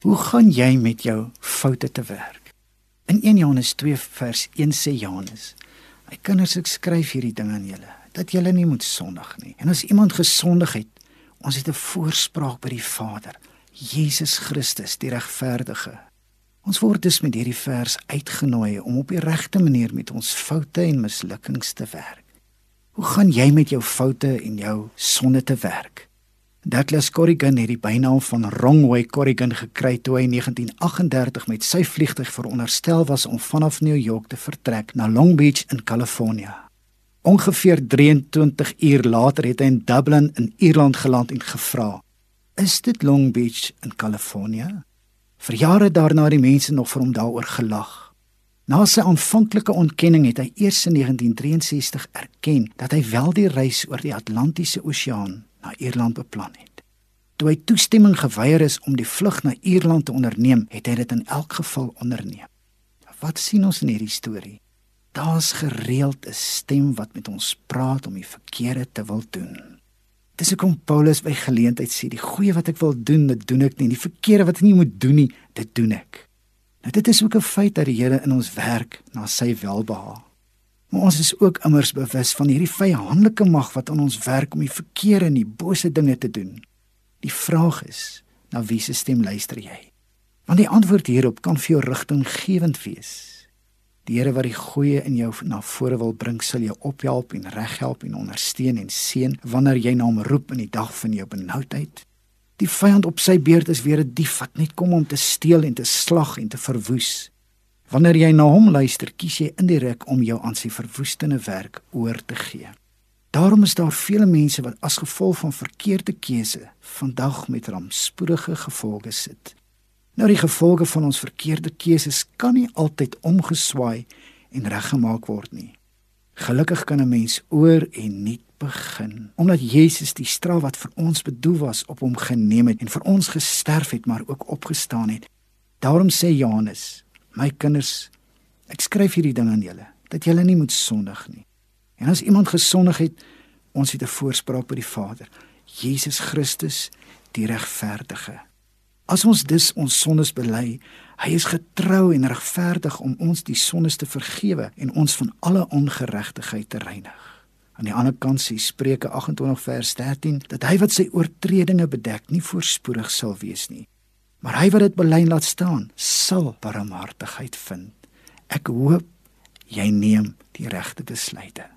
Hoe gaan jy met jou foute te werk? In 1 Johannes 2 vers 1 sê Johannes: "My kinders, ek skryf hierdie ding aan julle dat julle nie moet sondig nie. En as iemand gesondig het, ons het 'n voorspraak by die Vader, Jesus Christus, die regverdige." Ons word dus met hierdie vers uitgenooi om op die regte manier met ons foute en mislukkings te werk. Hoe gaan jy met jou foute en jou sonde te werk? Douglas Corrigan het die bynaam van Wrongway Corrigan gekry toe hy in 1938 met sy vliegtuig veronderstel was om vanaf New York te vertrek na Long Beach in Kalifornië. Ongeveer 23 uur later het hy in Dublin in Ierland geland en gevra: "Is dit Long Beach in Kalifornië?" Vir jare daarna het die mense nog vir hom daaroor gelag. Na sy aanvanklike ontkenning het hy eers in 1963 erken dat hy wel die reis oor die Atlantiese Oseaan na Ierland beplan het. Toe hy toestemming geweier is om die vlug na Ierland te onderneem, het hy dit in elk geval onderneem. Wat sien ons in hierdie storie? Daar's gereeld 'n stem wat met ons praat om die verkeerde te wil doen. Dis hoekom Paulus by geleentheid sê die goeie wat ek wil doen, dit doen ek nie, die verkeerde wat ek nie moet doen nie, dit doen ek. Nou dit is ook 'n feit dat die Here in ons werk na sy welbehaag. Maar ons is ook immers bewus van hierdie vyhandelike mag wat aan ons werk om die verkeerde en die bose dinge te doen. Die vraag is, na wie se stem luister jy? Want die antwoord hierop kan vir jou rigtinggewend wees. Die Here wat die goeie in jou na vore wil bring, sal jou ophelp en reghelp en ondersteun en seën wanneer jy na hom roep in die dag van jou benoudheid. Die vyand op sy beurt is weer 'n dief wat net kom om te steel en te slag en te verwoes. Wanneer jy na hom luister, kies jy indirek om jou aan sy verwoestende werk oor te gee. Daarom is daar vele mense wat as gevolg van verkeerde keuse vandag met rampspoedige gevolge sit. Nou die gevolge van ons verkeerde keuses kan nie altyd omgeswaai en reggemaak word nie. Gelukkig kan 'n mens oor en nuut begin, omdat Jesus die straf wat vir ons bedoel was op hom geneem het en vir ons gesterf het, maar ook opgestaan het. Daarom sê Johannes My kinders, ek skryf hierdie ding aan julle dat julle nie moet sondig nie. En as iemand gesondig het, ons het 'n voorspraak by die Vader, Jesus Christus, die regverdige. As ons dus ons sondes bely, hy is getrou en regverdig om ons die sondes te vergewe en ons van alle ongeregtigheid te reinig. Aan die ander kant sê Spreuke 28 vers 13 dat hy wat sy oortredinge bedek, nie voorspoedig sal wees nie, Maar hy wat dit belyn laat staan, sal barmhartigheid vind. Ek hoop jy neem die regte besluite.